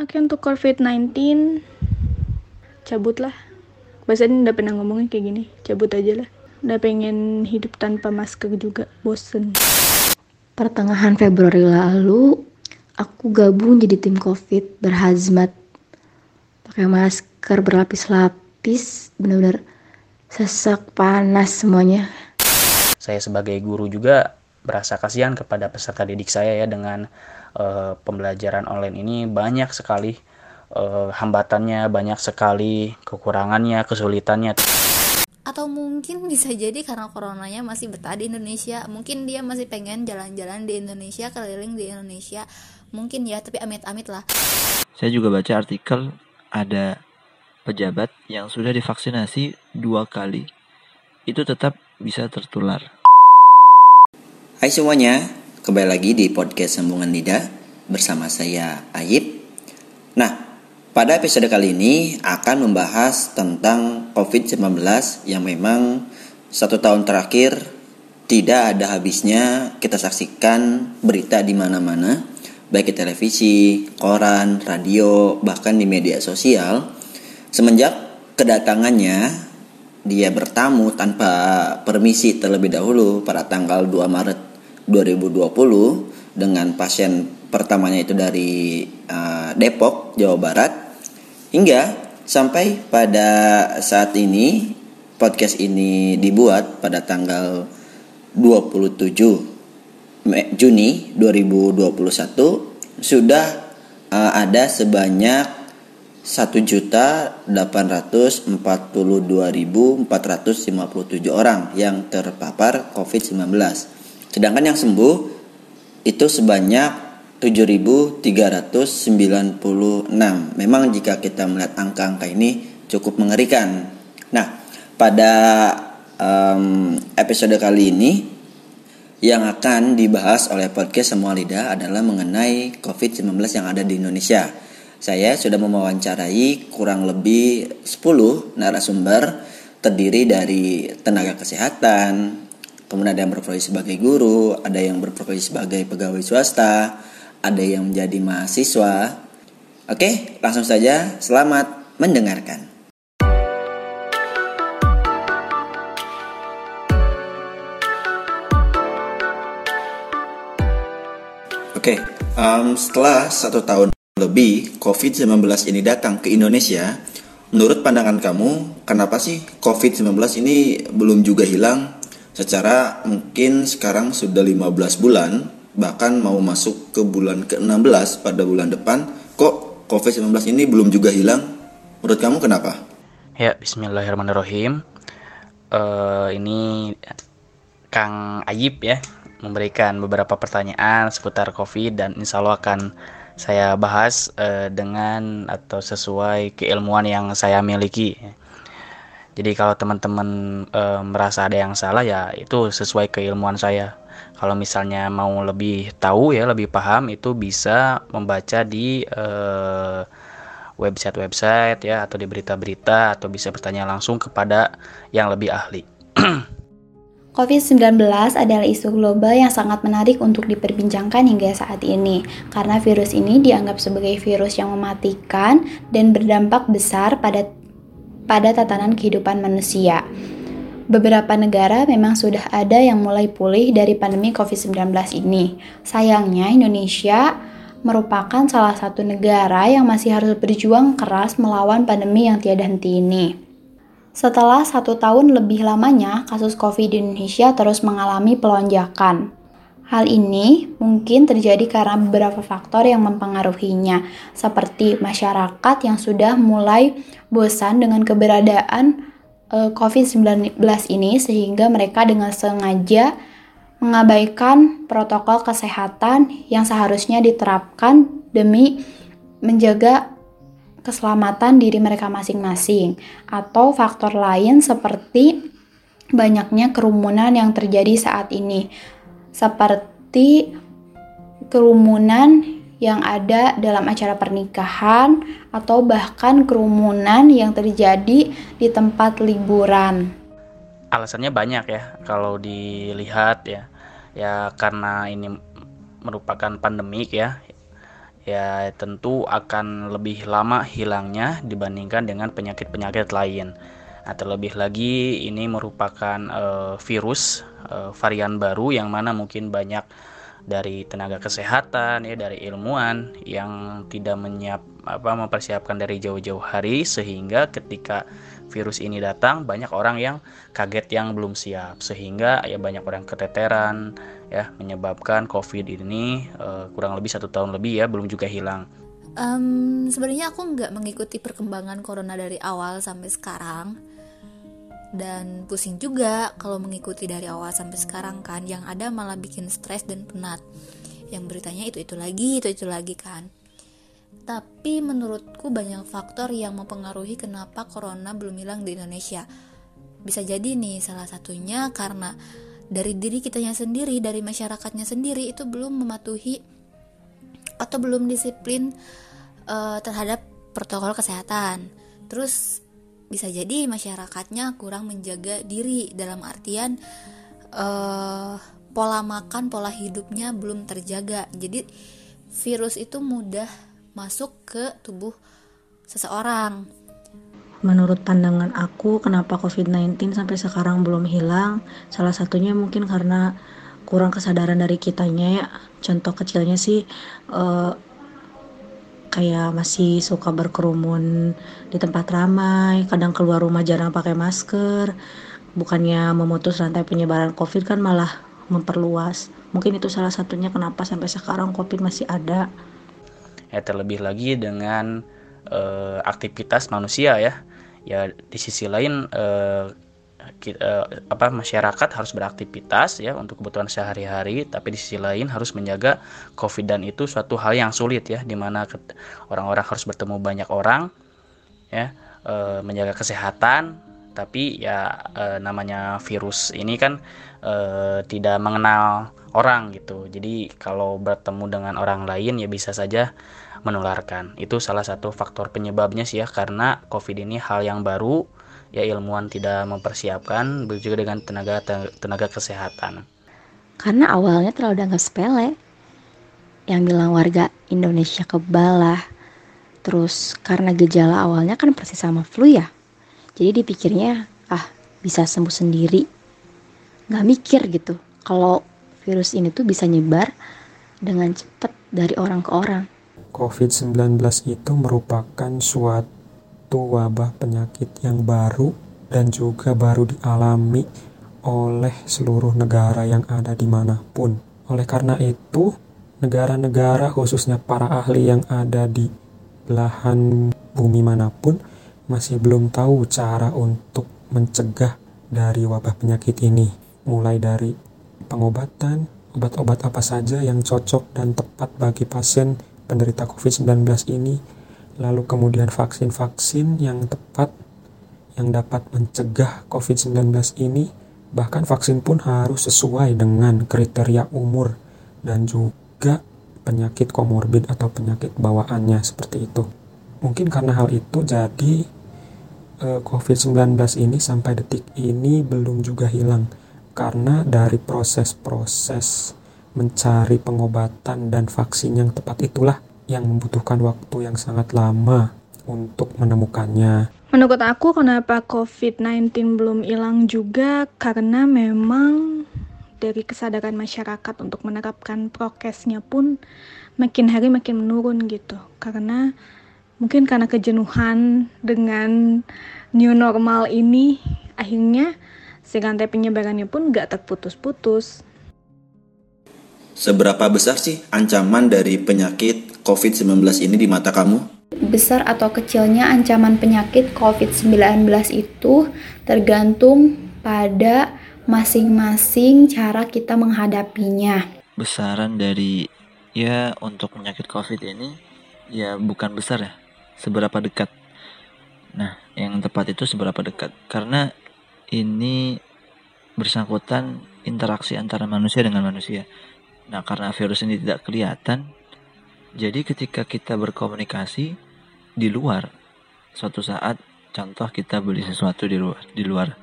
Oke untuk COVID-19 cabut lah. Bahasanya udah pernah ngomongin kayak gini, cabut aja lah. Udah pengen hidup tanpa masker juga, bosen. Pertengahan Februari lalu, aku gabung jadi tim COVID berhazmat. Pakai masker berlapis-lapis, bener-bener sesak panas semuanya. Saya sebagai guru juga berasa kasihan kepada peserta didik saya ya dengan uh, pembelajaran online ini banyak sekali uh, hambatannya, banyak sekali kekurangannya, kesulitannya. Atau mungkin bisa jadi karena coronanya masih betah di Indonesia, mungkin dia masih pengen jalan-jalan di Indonesia, keliling di Indonesia. Mungkin ya, tapi amit-amit lah. Saya juga baca artikel ada pejabat yang sudah divaksinasi dua kali itu tetap bisa tertular. Hai semuanya, kembali lagi di podcast Sambungan Lidah bersama saya Ayib. Nah, pada episode kali ini akan membahas tentang COVID-19 yang memang satu tahun terakhir tidak ada habisnya kita saksikan berita di mana-mana, baik di televisi, koran, radio, bahkan di media sosial. Semenjak kedatangannya dia bertamu tanpa permisi terlebih dahulu pada tanggal 2 Maret 2020 dengan pasien pertamanya itu dari uh, Depok, Jawa Barat. Hingga sampai pada saat ini podcast ini dibuat pada tanggal 27 Juni 2021 sudah uh, ada sebanyak 1.842.457 orang yang terpapar COVID-19 Sedangkan yang sembuh itu sebanyak 7.396. Memang jika kita melihat angka-angka ini cukup mengerikan. Nah, pada um, episode kali ini yang akan dibahas oleh podcast Semua Lidah adalah mengenai COVID-19 yang ada di Indonesia. Saya sudah mewawancarai kurang lebih 10 narasumber terdiri dari tenaga kesehatan, kemudian ada yang berprofesi sebagai guru, ada yang berprofesi sebagai pegawai swasta, ada yang menjadi mahasiswa. Oke, langsung saja selamat mendengarkan. Oke, um, setelah satu tahun lebih COVID-19 ini datang ke Indonesia, menurut pandangan kamu, kenapa sih COVID-19 ini belum juga hilang secara mungkin sekarang sudah 15 bulan bahkan mau masuk ke bulan ke-16 pada bulan depan kok COVID-19 ini belum juga hilang menurut kamu kenapa? Ya bismillahirrahmanirrahim uh, ini Kang Ayib ya memberikan beberapa pertanyaan seputar COVID dan insya Allah akan saya bahas uh, dengan atau sesuai keilmuan yang saya miliki. Jadi kalau teman-teman e, merasa ada yang salah ya itu sesuai keilmuan saya. Kalau misalnya mau lebih tahu ya lebih paham itu bisa membaca di website-website ya atau di berita-berita atau bisa bertanya langsung kepada yang lebih ahli. COVID-19 adalah isu global yang sangat menarik untuk diperbincangkan hingga saat ini, karena virus ini dianggap sebagai virus yang mematikan dan berdampak besar pada pada tatanan kehidupan manusia. Beberapa negara memang sudah ada yang mulai pulih dari pandemi COVID-19 ini. Sayangnya, Indonesia merupakan salah satu negara yang masih harus berjuang keras melawan pandemi yang tiada henti ini. Setelah satu tahun lebih lamanya, kasus COVID di Indonesia terus mengalami pelonjakan. Hal ini mungkin terjadi karena beberapa faktor yang mempengaruhinya, seperti masyarakat yang sudah mulai bosan dengan keberadaan eh, COVID-19 ini sehingga mereka dengan sengaja mengabaikan protokol kesehatan yang seharusnya diterapkan demi menjaga keselamatan diri mereka masing-masing atau faktor lain seperti banyaknya kerumunan yang terjadi saat ini seperti kerumunan yang ada dalam acara pernikahan atau bahkan kerumunan yang terjadi di tempat liburan. Alasannya banyak ya kalau dilihat ya. Ya karena ini merupakan pandemik ya. ya tentu akan lebih lama hilangnya dibandingkan dengan penyakit-penyakit lain. Nah, terlebih lagi ini merupakan uh, virus uh, varian baru yang mana mungkin banyak dari tenaga kesehatan ya dari ilmuwan yang tidak menyiap apa mempersiapkan dari jauh-jauh hari sehingga ketika virus ini datang banyak orang yang kaget yang belum siap. Sehingga ya banyak orang keteteran ya menyebabkan covid ini uh, kurang lebih satu tahun lebih ya belum juga hilang. Um, sebenarnya aku nggak mengikuti perkembangan corona dari awal sampai sekarang dan pusing juga kalau mengikuti dari awal sampai sekarang kan. Yang ada malah bikin stres dan penat. Yang beritanya itu itu lagi itu itu lagi kan. Tapi menurutku banyak faktor yang mempengaruhi kenapa corona belum hilang di Indonesia. Bisa jadi nih salah satunya karena dari diri kitanya sendiri dari masyarakatnya sendiri itu belum mematuhi atau belum disiplin uh, terhadap protokol kesehatan. Terus bisa jadi masyarakatnya kurang menjaga diri dalam artian uh, pola makan pola hidupnya belum terjaga jadi virus itu mudah masuk ke tubuh seseorang Menurut pandangan aku, kenapa COVID-19 sampai sekarang belum hilang? Salah satunya mungkin karena kurang kesadaran dari kitanya ya. Contoh kecilnya sih, uh, kayak masih suka berkerumun di tempat ramai, kadang keluar rumah jarang pakai masker, bukannya memutus rantai penyebaran COVID kan malah memperluas. Mungkin itu salah satunya kenapa sampai sekarang COVID masih ada. Ya terlebih lagi dengan uh, aktivitas manusia ya. Ya di sisi lain uh, kita, apa masyarakat harus beraktivitas ya untuk kebutuhan sehari-hari tapi di sisi lain harus menjaga covid dan itu suatu hal yang sulit ya di mana orang-orang harus bertemu banyak orang ya e, menjaga kesehatan tapi ya e, namanya virus ini kan e, tidak mengenal orang gitu. Jadi kalau bertemu dengan orang lain ya bisa saja menularkan. Itu salah satu faktor penyebabnya sih ya karena covid ini hal yang baru ya ilmuwan tidak mempersiapkan begitu juga dengan tenaga tenaga kesehatan. Karena awalnya terlalu dianggap sepele. Yang bilang warga Indonesia kebal lah terus karena gejala awalnya kan persis sama flu ya. Jadi dipikirnya ah bisa sembuh sendiri. Nggak mikir gitu kalau virus ini tuh bisa nyebar dengan cepat dari orang ke orang. COVID-19 itu merupakan suatu suatu wabah penyakit yang baru dan juga baru dialami oleh seluruh negara yang ada di mana pun. Oleh karena itu, negara-negara khususnya para ahli yang ada di belahan bumi mana pun masih belum tahu cara untuk mencegah dari wabah penyakit ini. Mulai dari pengobatan, obat-obat apa saja yang cocok dan tepat bagi pasien penderita COVID-19 ini lalu kemudian vaksin-vaksin yang tepat yang dapat mencegah COVID-19 ini, bahkan vaksin pun harus sesuai dengan kriteria umur dan juga penyakit komorbid atau penyakit bawaannya seperti itu. Mungkin karena hal itu jadi eh, COVID-19 ini sampai detik ini belum juga hilang karena dari proses-proses mencari pengobatan dan vaksin yang tepat itulah yang membutuhkan waktu yang sangat lama untuk menemukannya. Menurut aku kenapa COVID-19 belum hilang juga karena memang dari kesadaran masyarakat untuk menerapkan prokesnya pun makin hari makin menurun gitu. Karena mungkin karena kejenuhan dengan new normal ini akhirnya si rantai penyebarannya pun gak terputus-putus. Seberapa besar sih ancaman dari penyakit COVID-19 ini di mata kamu? Besar atau kecilnya ancaman penyakit COVID-19 itu tergantung pada masing-masing cara kita menghadapinya. Besaran dari ya untuk penyakit COVID ini ya bukan besar ya, seberapa dekat. Nah, yang tepat itu seberapa dekat karena ini bersangkutan interaksi antara manusia dengan manusia. Nah, karena virus ini tidak kelihatan, jadi ketika kita berkomunikasi di luar, suatu saat contoh kita beli sesuatu di luar, di luar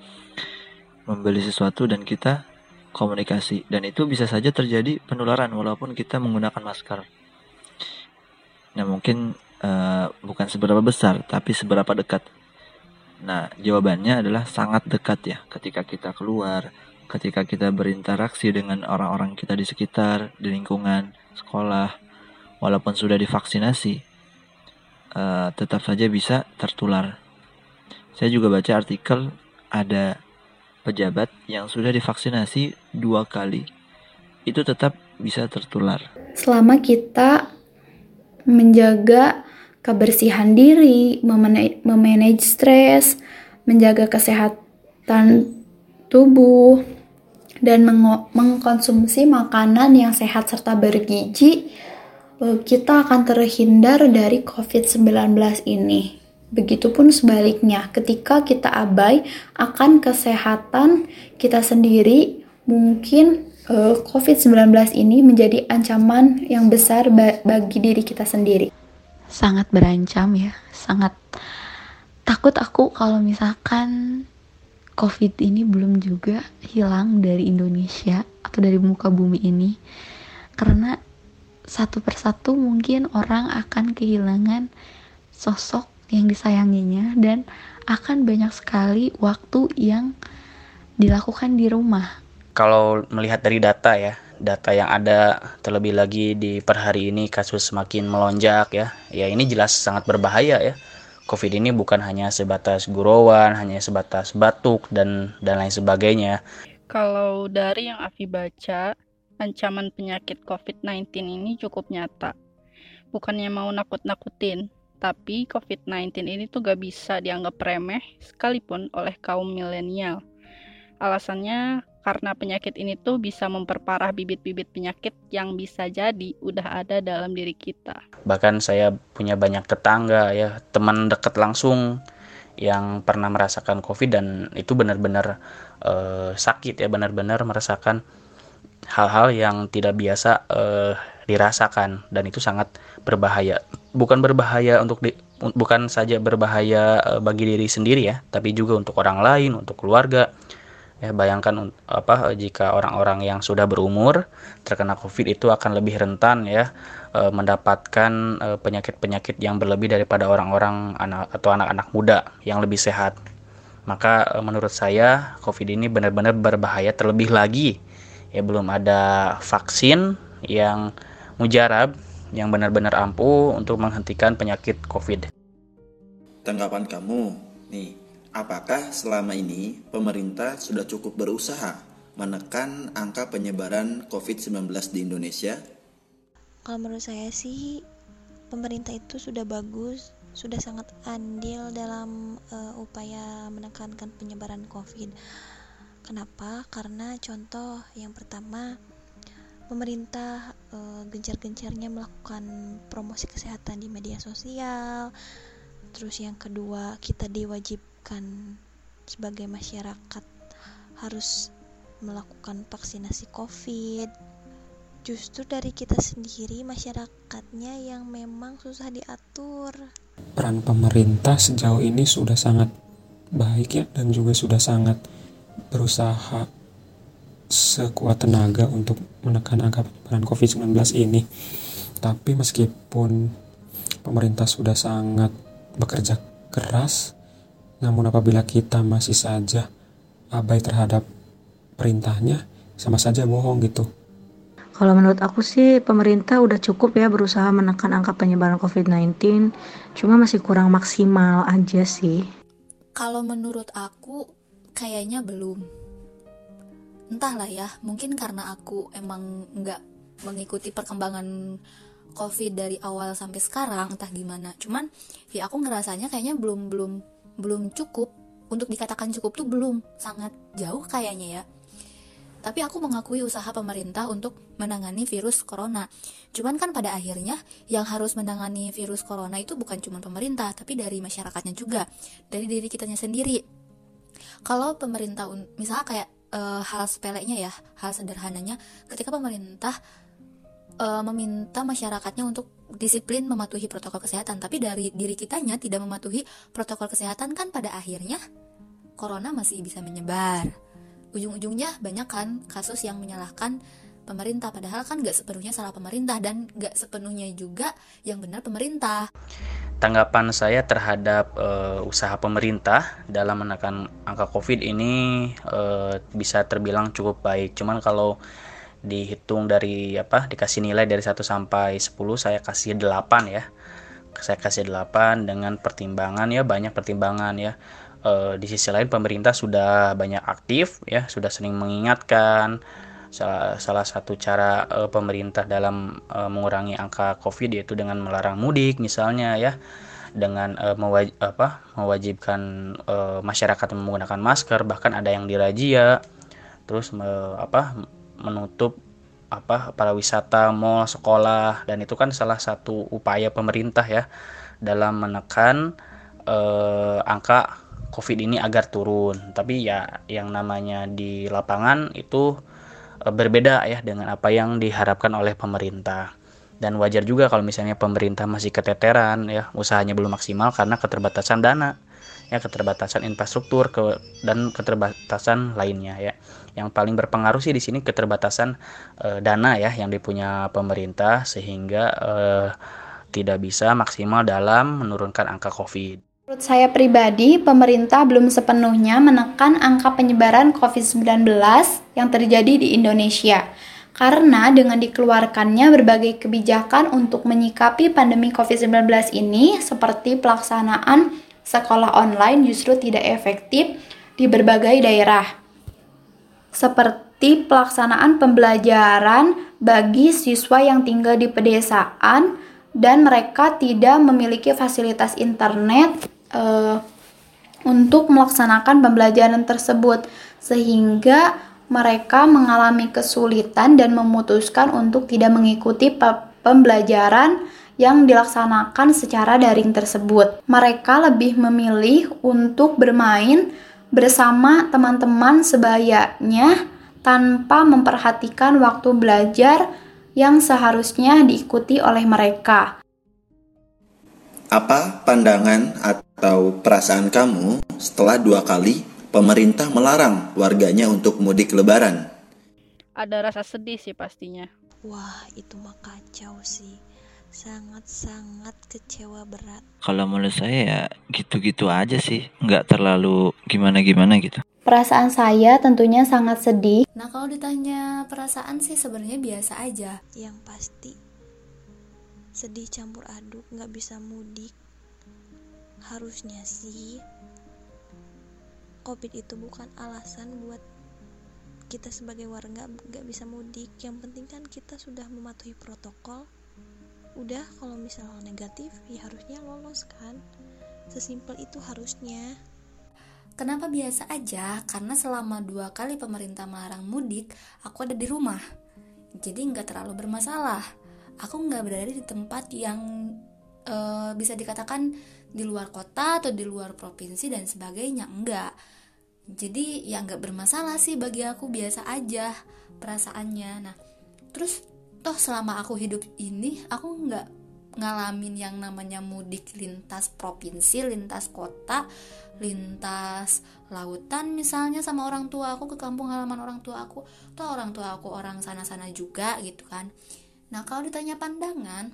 membeli sesuatu dan kita komunikasi dan itu bisa saja terjadi penularan walaupun kita menggunakan masker. Nah mungkin uh, bukan seberapa besar, tapi seberapa dekat. Nah jawabannya adalah sangat dekat ya. Ketika kita keluar, ketika kita berinteraksi dengan orang-orang kita di sekitar, di lingkungan, sekolah, walaupun sudah divaksinasi, uh, tetap saja bisa tertular. Saya juga baca artikel ada pejabat yang sudah divaksinasi dua kali itu tetap bisa tertular. Selama kita menjaga kebersihan diri, memanage stres, menjaga kesehatan tubuh, dan meng mengkonsumsi makanan yang sehat serta bergizi, kita akan terhindar dari COVID-19 ini. Begitupun sebaliknya, ketika kita abai akan kesehatan kita sendiri, mungkin uh, COVID-19 ini menjadi ancaman yang besar bagi diri kita sendiri. Sangat berancam ya, sangat takut aku kalau misalkan COVID ini belum juga hilang dari Indonesia atau dari muka bumi ini. Karena satu persatu mungkin orang akan kehilangan sosok yang disayanginya dan akan banyak sekali waktu yang dilakukan di rumah kalau melihat dari data ya, data yang ada terlebih lagi di per hari ini kasus semakin melonjak ya. Ya ini jelas sangat berbahaya ya. Covid ini bukan hanya sebatas gurauan, hanya sebatas batuk dan dan lain sebagainya. Kalau dari yang Afi baca, ancaman penyakit COVID-19 ini cukup nyata. Bukannya mau nakut-nakutin, tapi COVID-19 ini tuh gak bisa dianggap remeh sekalipun oleh kaum milenial. Alasannya karena penyakit ini tuh bisa memperparah bibit-bibit penyakit yang bisa jadi udah ada dalam diri kita. Bahkan saya punya banyak tetangga ya, teman dekat langsung yang pernah merasakan COVID dan itu benar-benar uh, sakit ya, benar-benar merasakan hal-hal yang tidak biasa uh, dirasakan dan itu sangat berbahaya. Bukan berbahaya untuk di, bukan saja berbahaya uh, bagi diri sendiri ya, tapi juga untuk orang lain, untuk keluarga Ya, bayangkan apa jika orang-orang yang sudah berumur terkena Covid itu akan lebih rentan ya e, mendapatkan penyakit-penyakit yang berlebih daripada orang-orang anak atau anak-anak muda yang lebih sehat. Maka menurut saya Covid ini benar-benar berbahaya terlebih lagi ya belum ada vaksin yang mujarab yang benar-benar ampuh untuk menghentikan penyakit Covid. Tanggapan kamu nih Apakah selama ini pemerintah sudah cukup berusaha menekan angka penyebaran COVID-19 di Indonesia? Kalau menurut saya sih pemerintah itu sudah bagus, sudah sangat andil dalam uh, upaya menekankan penyebaran COVID. Kenapa? Karena contoh yang pertama pemerintah uh, gencar-gencarnya melakukan promosi kesehatan di media sosial. Terus yang kedua, kita diwajib kan sebagai masyarakat harus melakukan vaksinasi COVID. Justru dari kita sendiri masyarakatnya yang memang susah diatur. Peran pemerintah sejauh ini sudah sangat baik ya dan juga sudah sangat berusaha sekuat tenaga untuk menekan angka penyebaran COVID-19 ini. Tapi meskipun pemerintah sudah sangat bekerja keras, namun apabila kita masih saja abai terhadap perintahnya, sama saja bohong gitu. Kalau menurut aku sih pemerintah udah cukup ya berusaha menekan angka penyebaran COVID-19, cuma masih kurang maksimal aja sih. Kalau menurut aku kayaknya belum. Entahlah ya, mungkin karena aku emang nggak mengikuti perkembangan COVID dari awal sampai sekarang, entah gimana. Cuman ya aku ngerasanya kayaknya belum belum belum cukup untuk dikatakan cukup tuh belum sangat jauh kayaknya ya tapi aku mengakui usaha pemerintah untuk menangani virus corona. Cuman kan pada akhirnya yang harus menangani virus corona itu bukan cuma pemerintah, tapi dari masyarakatnya juga, dari diri kitanya sendiri. Kalau pemerintah, misalnya kayak e, hal sepeleknya ya, hal sederhananya, ketika pemerintah e, meminta masyarakatnya untuk disiplin mematuhi protokol kesehatan tapi dari diri kitanya tidak mematuhi protokol kesehatan kan pada akhirnya corona masih bisa menyebar. Ujung-ujungnya banyak kan kasus yang menyalahkan pemerintah padahal kan nggak sepenuhnya salah pemerintah dan nggak sepenuhnya juga yang benar pemerintah tanggapan saya terhadap uh, usaha pemerintah dalam menekan angka COVID ini uh, bisa terbilang cukup baik. Cuman kalau dihitung dari apa dikasih nilai dari 1 sampai 10 saya kasih 8 ya. Saya kasih 8 dengan pertimbangan ya banyak pertimbangan ya. Uh, di sisi lain pemerintah sudah banyak aktif ya, sudah sering mengingatkan salah, salah satu cara uh, pemerintah dalam uh, mengurangi angka covid yaitu dengan melarang mudik misalnya ya dengan uh, mewaj apa, mewajibkan uh, masyarakat menggunakan masker bahkan ada yang dirazia terus me apa menutup apa para wisata mall sekolah dan itu kan salah satu upaya pemerintah ya dalam menekan angka covid ini agar turun. Tapi ya yang namanya di lapangan itu Eh, berbeda ya dengan apa yang diharapkan oleh pemerintah. Dan wajar juga kalau misalnya pemerintah masih keteteran ya, usahanya belum maksimal karena keterbatasan dana, ya keterbatasan infrastruktur ke, dan keterbatasan lainnya ya. Yang paling berpengaruh sih di sini keterbatasan e, dana ya yang dipunya pemerintah sehingga e, tidak bisa maksimal dalam menurunkan angka Covid. Menurut saya pribadi, pemerintah belum sepenuhnya menekan angka penyebaran COVID-19 yang terjadi di Indonesia. Karena dengan dikeluarkannya berbagai kebijakan untuk menyikapi pandemi COVID-19 ini, seperti pelaksanaan sekolah online justru tidak efektif di berbagai daerah. Seperti pelaksanaan pembelajaran bagi siswa yang tinggal di pedesaan dan mereka tidak memiliki fasilitas internet uh, untuk melaksanakan pembelajaran tersebut sehingga mereka mengalami kesulitan dan memutuskan untuk tidak mengikuti pembelajaran yang dilaksanakan secara daring tersebut. Mereka lebih memilih untuk bermain bersama teman-teman sebayanya tanpa memperhatikan waktu belajar yang seharusnya diikuti oleh mereka. Apa pandangan atau perasaan kamu setelah dua kali pemerintah melarang warganya untuk mudik lebaran? Ada rasa sedih sih pastinya. Wah, itu mah kacau sih. Sangat-sangat kecewa berat. Kalau menurut saya ya gitu-gitu aja sih. Nggak terlalu gimana-gimana gitu. Perasaan saya tentunya sangat sedih. Nah, kalau ditanya perasaan sih sebenarnya biasa aja. Yang pasti sedih campur aduk nggak bisa mudik. Harusnya sih covid itu bukan alasan buat kita sebagai warga nggak bisa mudik. Yang penting kan kita sudah mematuhi protokol. Udah kalau misalnya negatif ya harusnya lolos kan. Sesimpel itu harusnya. Kenapa biasa aja? Karena selama dua kali pemerintah melarang mudik, aku ada di rumah. Jadi nggak terlalu bermasalah aku nggak berada di tempat yang uh, bisa dikatakan di luar kota atau di luar provinsi dan sebagainya enggak jadi ya nggak bermasalah sih bagi aku biasa aja perasaannya. Nah terus toh selama aku hidup ini aku nggak ngalamin yang namanya mudik lintas provinsi, lintas kota, lintas lautan misalnya sama orang tua aku ke kampung halaman orang tua aku, toh orang tua aku orang sana-sana juga gitu kan. Nah, kalau ditanya pandangan,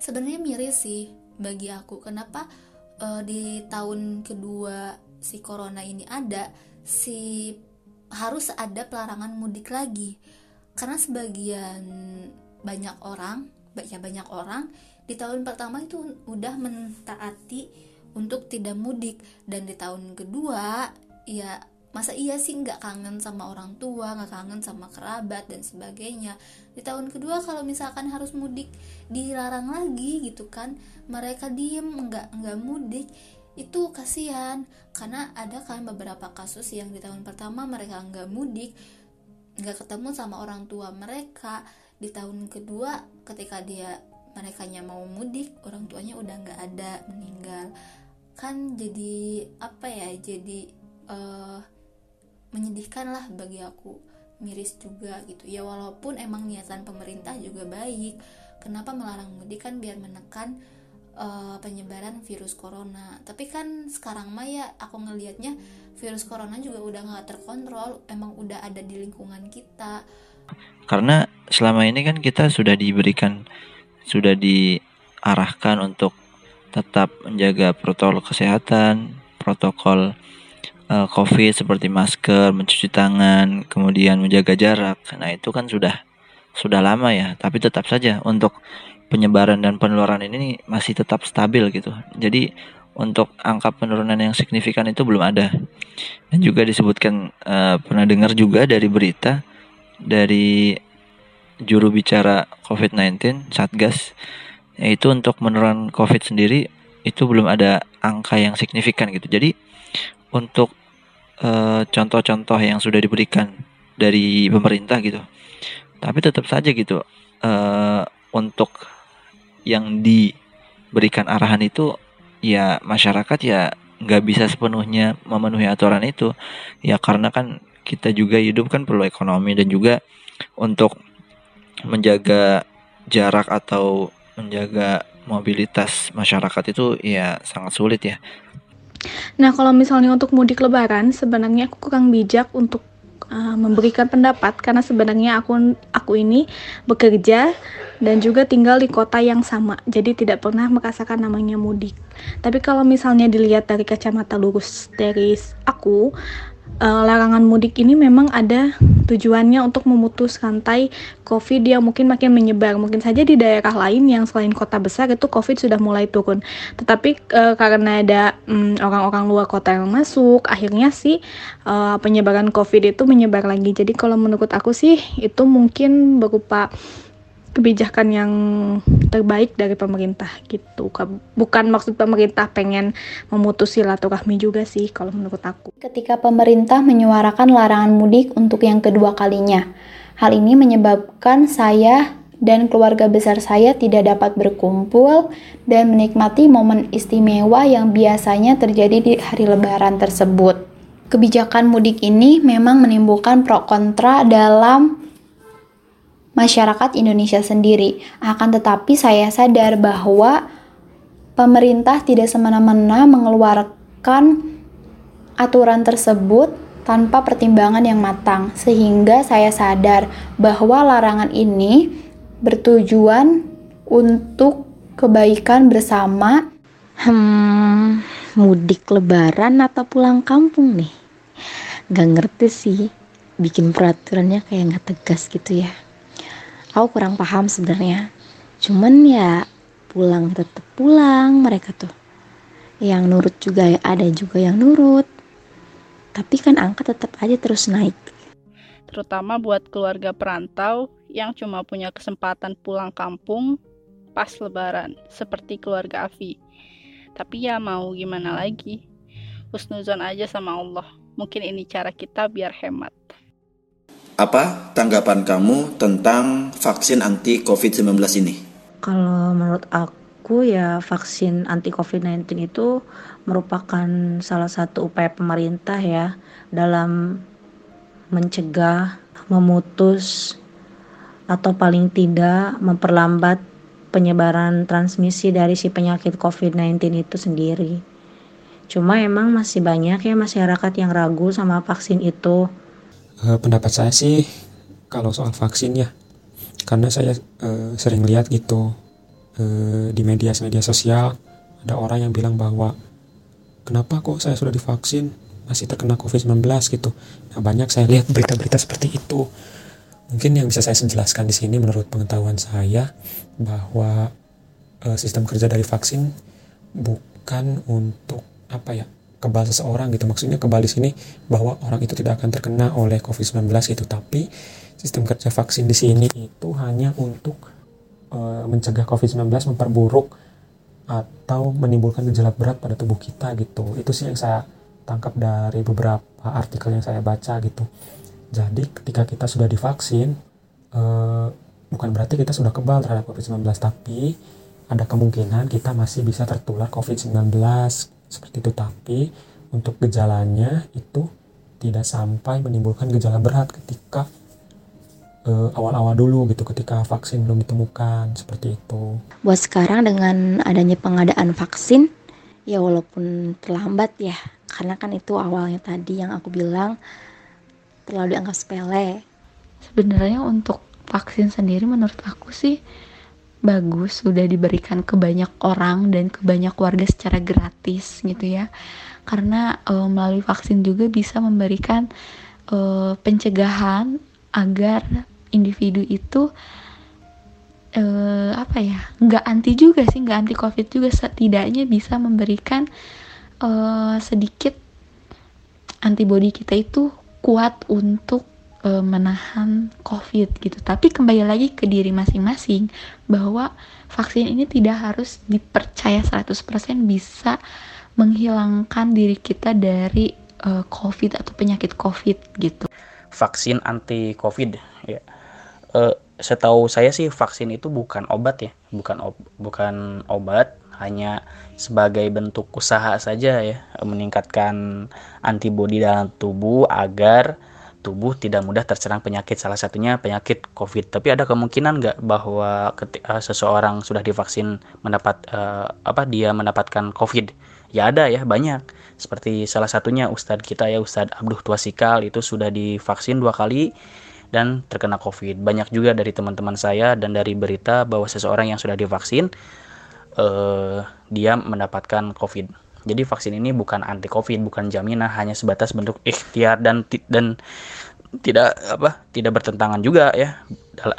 sebenarnya miris sih bagi aku. Kenapa uh, di tahun kedua si corona ini ada, si harus ada pelarangan mudik lagi. Karena sebagian banyak orang, ya banyak orang di tahun pertama itu udah mentaati untuk tidak mudik dan di tahun kedua ya masa iya sih nggak kangen sama orang tua nggak kangen sama kerabat dan sebagainya? Di tahun kedua kalau misalkan harus mudik dilarang lagi gitu kan? Mereka diem nggak nggak mudik. Itu kasihan karena ada kan beberapa kasus yang di tahun pertama mereka nggak mudik nggak ketemu sama orang tua mereka. Di tahun kedua ketika dia mereka mau mudik orang tuanya udah nggak ada meninggal. Kan jadi apa ya jadi uh, menyedihkan lah bagi aku. Miris juga gitu. Ya walaupun emang niatan pemerintah juga baik. Kenapa melarang mudik? Kan biar menekan uh, penyebaran virus corona. Tapi kan sekarang mah ya aku ngelihatnya virus corona juga udah nggak terkontrol. Emang udah ada di lingkungan kita. Karena selama ini kan kita sudah diberikan sudah diarahkan untuk tetap menjaga protokol kesehatan, protokol uh, COVID seperti masker, mencuci tangan, kemudian menjaga jarak. Nah, itu kan sudah sudah lama ya, tapi tetap saja untuk penyebaran dan penularan ini masih tetap stabil gitu. Jadi untuk angka penurunan yang signifikan itu belum ada. Dan juga disebutkan uh, pernah dengar juga dari berita dari juru bicara COVID-19 Satgas yaitu untuk menurunkan COVID sendiri itu belum ada angka yang signifikan gitu. Jadi untuk contoh contoh-contoh yang sudah diberikan dari pemerintah gitu, tapi tetap saja gitu uh, untuk yang diberikan arahan itu ya masyarakat ya nggak bisa sepenuhnya memenuhi aturan itu ya karena kan kita juga hidup kan perlu ekonomi dan juga untuk menjaga jarak atau menjaga mobilitas masyarakat itu ya sangat sulit ya. Nah, kalau misalnya untuk mudik lebaran, sebenarnya aku kurang bijak untuk uh, memberikan pendapat karena sebenarnya aku aku ini bekerja dan juga tinggal di kota yang sama. Jadi tidak pernah merasakan namanya mudik. Tapi kalau misalnya dilihat dari kacamata lurus dari aku, uh, larangan mudik ini memang ada tujuannya untuk memutus rantai COVID yang mungkin makin menyebar. Mungkin saja di daerah lain yang selain kota besar itu COVID sudah mulai turun. Tetapi uh, karena ada mm, orang-orang luar kota yang masuk, akhirnya sih uh, penyebaran COVID itu menyebar lagi. Jadi kalau menurut aku sih itu mungkin berupa kebijakan yang terbaik dari pemerintah gitu bukan maksud pemerintah pengen memutus silaturahmi juga sih kalau menurut aku ketika pemerintah menyuarakan larangan mudik untuk yang kedua kalinya hal ini menyebabkan saya dan keluarga besar saya tidak dapat berkumpul dan menikmati momen istimewa yang biasanya terjadi di hari lebaran tersebut. Kebijakan mudik ini memang menimbulkan pro kontra dalam masyarakat Indonesia sendiri. Akan tetapi saya sadar bahwa pemerintah tidak semena-mena mengeluarkan aturan tersebut tanpa pertimbangan yang matang, sehingga saya sadar bahwa larangan ini bertujuan untuk kebaikan bersama. Hmm, mudik lebaran atau pulang kampung nih? Gak ngerti sih, bikin peraturannya kayak gak tegas gitu ya aku kurang paham sebenarnya. Cuman ya pulang tetap pulang mereka tuh. Yang nurut juga ada juga yang nurut. Tapi kan angka tetap aja terus naik. Terutama buat keluarga perantau yang cuma punya kesempatan pulang kampung pas lebaran seperti keluarga Avi tapi ya mau gimana lagi? Husnuzon aja sama Allah. Mungkin ini cara kita biar hemat apa tanggapan kamu tentang vaksin anti COVID-19 ini? Kalau menurut aku ya vaksin anti COVID-19 itu merupakan salah satu upaya pemerintah ya dalam mencegah, memutus atau paling tidak memperlambat penyebaran transmisi dari si penyakit COVID-19 itu sendiri. Cuma emang masih banyak ya masyarakat yang ragu sama vaksin itu uh, pendapat saya sih kalau soal vaksin ya karena saya uh, sering lihat gitu uh, di media-media sosial ada orang yang bilang bahwa kenapa kok saya sudah divaksin masih terkena COVID-19 gitu. Nah banyak saya lihat berita-berita seperti itu. Mungkin yang bisa saya jelaskan di sini menurut pengetahuan saya bahwa uh, sistem kerja dari vaksin bukan untuk apa ya kebal seseorang gitu. Maksudnya kebal di sini bahwa orang itu tidak akan terkena oleh COVID-19 itu. Tapi sistem kerja vaksin di sini itu hanya untuk e, mencegah COVID-19 memperburuk atau menimbulkan gejala berat pada tubuh kita gitu. Itu sih yang saya tangkap dari beberapa artikel yang saya baca gitu. Jadi ketika kita sudah divaksin e, bukan berarti kita sudah kebal terhadap COVID-19 tapi ada kemungkinan kita masih bisa tertular COVID-19 seperti itu tapi untuk gejalanya itu tidak sampai menimbulkan gejala berat ketika eh, awal-awal dulu gitu ketika vaksin belum ditemukan seperti itu. Buat sekarang dengan adanya pengadaan vaksin ya walaupun terlambat ya karena kan itu awalnya tadi yang aku bilang terlalu dianggap sepele sebenarnya untuk vaksin sendiri menurut aku sih bagus sudah diberikan ke banyak orang dan ke banyak warga secara gratis gitu ya. Karena e, melalui vaksin juga bisa memberikan e, pencegahan agar individu itu e, apa ya nggak anti juga sih nggak anti covid juga. Setidaknya bisa memberikan e, sedikit antibodi kita itu kuat untuk e, menahan COVID gitu. Tapi kembali lagi ke diri masing-masing bahwa vaksin ini tidak harus dipercaya 100% bisa menghilangkan diri kita dari e, COVID atau penyakit COVID gitu. Vaksin anti COVID ya. E, setahu saya sih vaksin itu bukan obat ya, bukan ob bukan obat, hanya sebagai bentuk usaha saja ya, meningkatkan antibodi dalam tubuh agar tubuh tidak mudah terserang penyakit salah satunya penyakit COVID. Tapi ada kemungkinan nggak bahwa ketika eh, seseorang sudah divaksin mendapat uh, apa dia mendapatkan COVID? Ya ada ya banyak. Seperti salah satunya Ustadz kita ya Ustadz Abduh Tuasikal itu sudah divaksin dua kali dan terkena COVID. Banyak juga dari teman-teman saya dan dari berita bahwa seseorang yang sudah divaksin uh, dia mendapatkan COVID jadi vaksin ini bukan anti covid, bukan jaminan, hanya sebatas bentuk ikhtiar dan dan tidak apa tidak bertentangan juga ya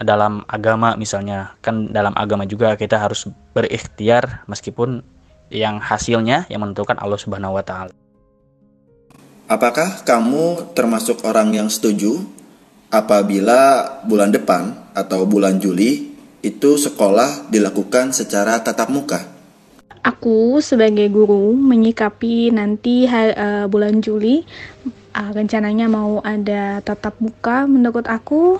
dalam agama misalnya kan dalam agama juga kita harus berikhtiar meskipun yang hasilnya yang menentukan Allah Subhanahu wa taala. Apakah kamu termasuk orang yang setuju apabila bulan depan atau bulan Juli itu sekolah dilakukan secara tatap muka? Aku sebagai guru menyikapi nanti uh, bulan Juli uh, rencananya mau ada tatap muka menurut aku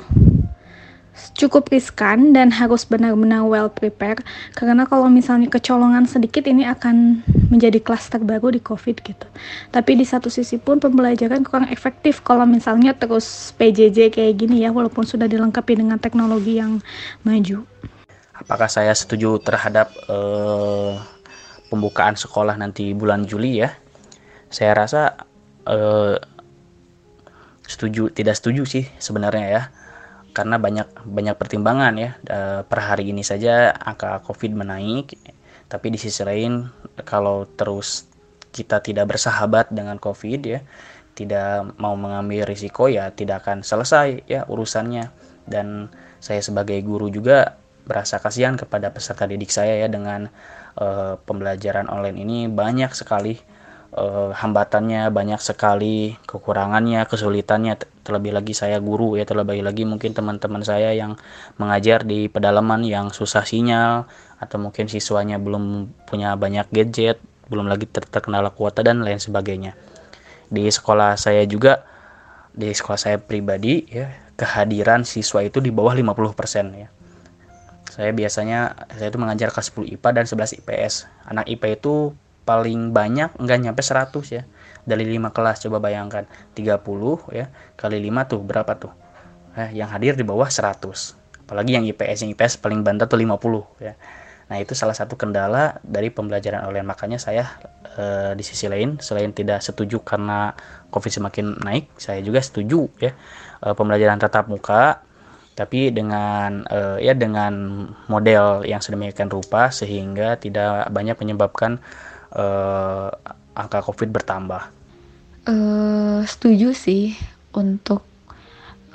cukup riskan dan harus benar-benar well prepare karena kalau misalnya kecolongan sedikit ini akan menjadi klaster baru di covid gitu. Tapi di satu sisi pun pembelajaran kurang efektif kalau misalnya terus PJJ kayak gini ya walaupun sudah dilengkapi dengan teknologi yang maju. Apakah saya setuju terhadap uh pembukaan sekolah nanti bulan Juli ya. Saya rasa eh, setuju tidak setuju sih sebenarnya ya. Karena banyak banyak pertimbangan ya. Per hari ini saja angka covid menaik. Tapi di sisi lain kalau terus kita tidak bersahabat dengan covid ya tidak mau mengambil risiko ya tidak akan selesai ya urusannya. Dan saya sebagai guru juga berasa kasihan kepada peserta didik saya ya dengan uh, pembelajaran online ini banyak sekali uh, hambatannya, banyak sekali kekurangannya, kesulitannya. Terlebih lagi saya guru ya, terlebih lagi mungkin teman-teman saya yang mengajar di pedalaman yang susah sinyal atau mungkin siswanya belum punya banyak gadget, belum lagi ter terkendala kuota dan lain sebagainya. Di sekolah saya juga di sekolah saya pribadi ya, kehadiran siswa itu di bawah 50% ya saya biasanya saya itu mengajar kelas 10 IPA dan 11 IPS anak IPA itu paling banyak enggak nyampe 100 ya. Dari 5 kelas coba bayangkan. 30 ya. Kali 5 tuh berapa tuh? Eh, yang hadir di bawah 100 apalagi yang IPS yang IPS paling banter tuh 50 ya. Nah itu salah satu kendala dari pembelajaran online. Makanya saya e, di sisi lain selain tidak setuju karena covid semakin naik saya juga setuju ya. E, pembelajaran tatap muka tapi dengan uh, ya dengan model yang sedemikian rupa sehingga tidak banyak menyebabkan uh, angka covid bertambah. Uh, setuju sih untuk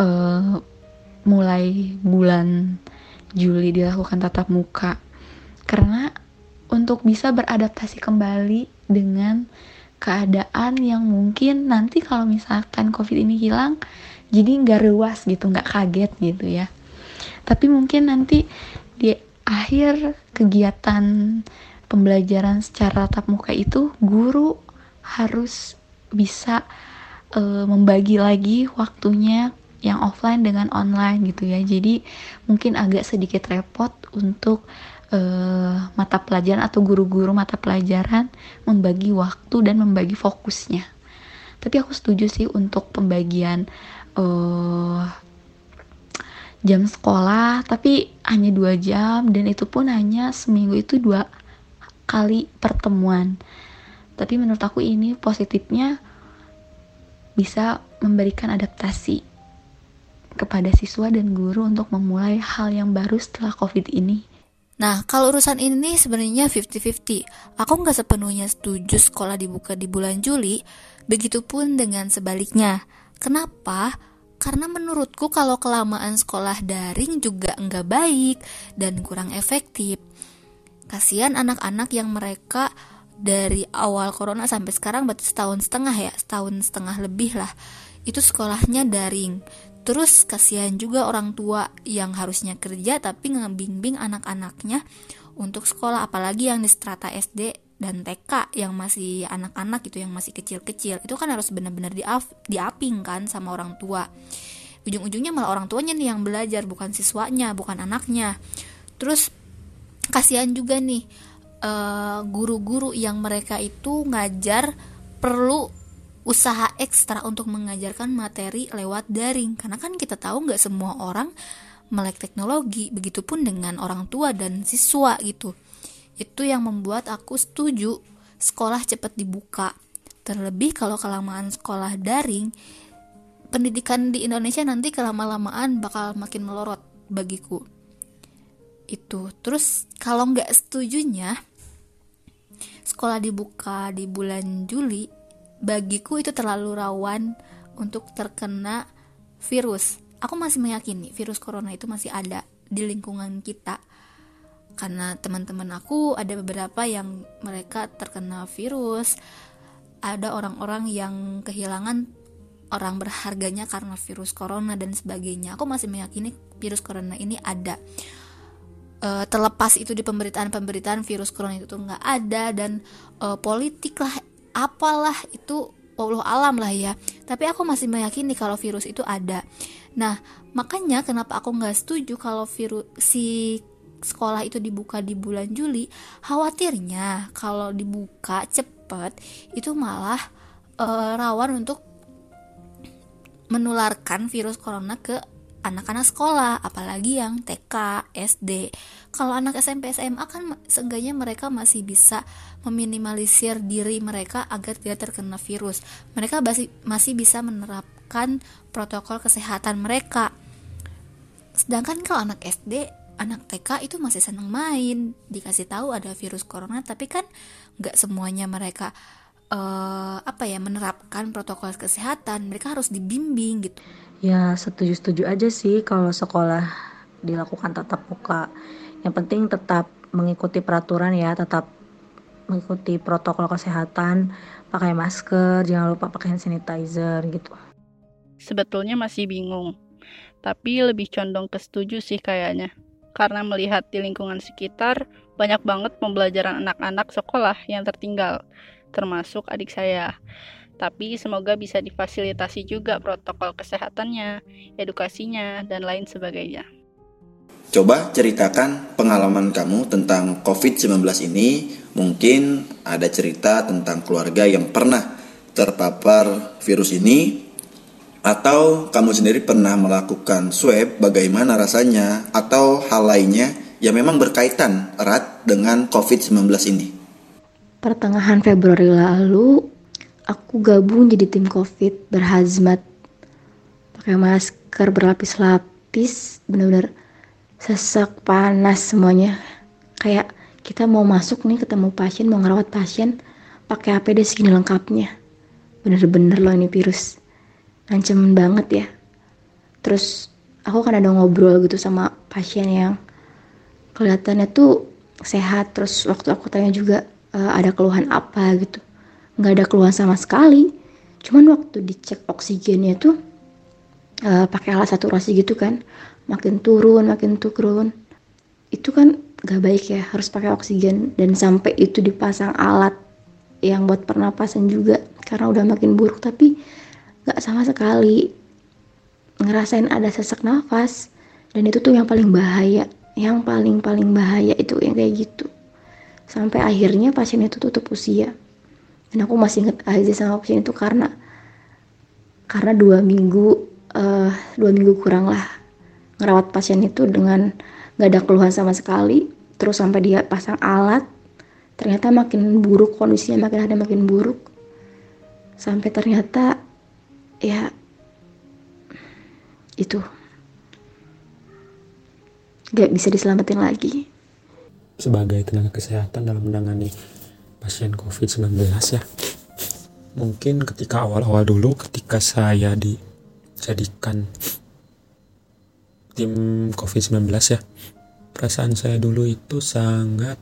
uh, mulai bulan Juli dilakukan tatap muka karena untuk bisa beradaptasi kembali dengan keadaan yang mungkin nanti kalau misalkan covid ini hilang jadi nggak ruas gitu nggak kaget gitu ya. Tapi mungkin nanti di akhir kegiatan pembelajaran secara tatap muka itu guru harus bisa e, membagi lagi waktunya yang offline dengan online gitu ya. Jadi mungkin agak sedikit repot untuk e, mata pelajaran atau guru-guru mata pelajaran membagi waktu dan membagi fokusnya. Tapi aku setuju sih untuk pembagian uh, jam sekolah tapi hanya dua jam dan itu pun hanya seminggu itu dua kali pertemuan tapi menurut aku ini positifnya bisa memberikan adaptasi kepada siswa dan guru untuk memulai hal yang baru setelah COVID ini? Nah, kalau urusan ini sebenarnya 50-50. Aku nggak sepenuhnya setuju sekolah dibuka di bulan Juli, begitupun dengan sebaliknya. Kenapa? Karena menurutku kalau kelamaan sekolah daring juga nggak baik dan kurang efektif. Kasihan anak-anak yang mereka dari awal corona sampai sekarang berarti setahun setengah ya, setahun setengah lebih lah. Itu sekolahnya daring. Terus kasihan juga orang tua yang harusnya kerja tapi ngebimbing anak-anaknya untuk sekolah apalagi yang di strata SD dan TK yang masih anak-anak itu yang masih kecil-kecil itu kan harus benar-benar diap diaping kan sama orang tua. Ujung-ujungnya malah orang tuanya nih yang belajar bukan siswanya bukan anaknya. Terus kasihan juga nih uh, guru-guru yang mereka itu ngajar perlu usaha ekstra untuk mengajarkan materi lewat daring. Karena kan kita tahu nggak semua orang melek teknologi begitupun dengan orang tua dan siswa gitu itu yang membuat aku setuju sekolah cepat dibuka. Terlebih kalau kelamaan sekolah daring, pendidikan di Indonesia nanti kelama-lamaan bakal makin melorot bagiku. Itu. Terus kalau nggak setujunya, sekolah dibuka di bulan Juli, bagiku itu terlalu rawan untuk terkena virus. Aku masih meyakini virus corona itu masih ada di lingkungan kita karena teman-teman aku ada beberapa yang mereka terkena virus. Ada orang-orang yang kehilangan orang berharganya karena virus corona dan sebagainya. Aku masih meyakini virus corona ini ada. Uh, terlepas itu di pemberitaan-pemberitaan virus corona itu tuh nggak ada dan uh, politik lah apalah itu Allah alam lah ya. Tapi aku masih meyakini kalau virus itu ada. Nah makanya kenapa aku nggak setuju kalau virus si sekolah itu dibuka di bulan Juli, khawatirnya kalau dibuka cepat itu malah uh, rawan untuk menularkan virus corona ke anak-anak sekolah, apalagi yang TK, SD. Kalau anak SMP, SMA kan seenggaknya mereka masih bisa meminimalisir diri mereka agar tidak terkena virus. Mereka masih masih bisa menerapkan protokol kesehatan mereka. Sedangkan kalau anak SD anak TK itu masih senang main. Dikasih tahu ada virus corona tapi kan nggak semuanya mereka uh, apa ya menerapkan protokol kesehatan. Mereka harus dibimbing gitu. Ya setuju setuju aja sih kalau sekolah dilakukan tatap muka. Yang penting tetap mengikuti peraturan ya tetap mengikuti protokol kesehatan pakai masker jangan lupa pakai hand sanitizer gitu. Sebetulnya masih bingung tapi lebih condong ke setuju sih kayaknya karena melihat di lingkungan sekitar banyak banget pembelajaran anak-anak sekolah yang tertinggal, termasuk adik saya. Tapi semoga bisa difasilitasi juga protokol kesehatannya, edukasinya, dan lain sebagainya. Coba ceritakan pengalaman kamu tentang COVID-19 ini. Mungkin ada cerita tentang keluarga yang pernah terpapar virus ini atau kamu sendiri pernah melakukan swab, bagaimana rasanya? Atau hal lainnya yang memang berkaitan erat dengan COVID-19 ini? Pertengahan Februari lalu, aku gabung jadi tim COVID berhazmat. Pakai masker berlapis-lapis, bener-bener sesak, panas semuanya. Kayak kita mau masuk nih ketemu pasien, mau ngerawat pasien, pakai APD segini lengkapnya. Bener-bener loh ini virus ngancem banget ya. Terus aku kan ada ngobrol gitu sama pasien yang kelihatannya tuh sehat. Terus waktu aku tanya juga e, ada keluhan apa? gitu. Nggak ada keluhan sama sekali. Cuman waktu dicek oksigennya tuh uh, pakai alat saturasi gitu kan makin turun makin turun itu kan gak baik ya harus pakai oksigen. Dan sampai itu dipasang alat yang buat pernapasan juga karena udah makin buruk. Tapi gak sama sekali. Ngerasain ada sesak nafas. Dan itu tuh yang paling bahaya. Yang paling paling bahaya itu yang kayak gitu. Sampai akhirnya pasien itu tutup usia. Dan aku masih inget aja sama pasien itu karena karena dua minggu uh, dua minggu kurang lah ngerawat pasien itu dengan gak ada keluhan sama sekali. Terus sampai dia pasang alat ternyata makin buruk kondisinya makin ada makin buruk. Sampai ternyata ya itu. Gak bisa diselamatin lagi. Sebagai tenaga kesehatan dalam menangani pasien COVID-19 ya, mungkin ketika awal-awal dulu ketika saya dijadikan tim COVID-19 ya, perasaan saya dulu itu sangat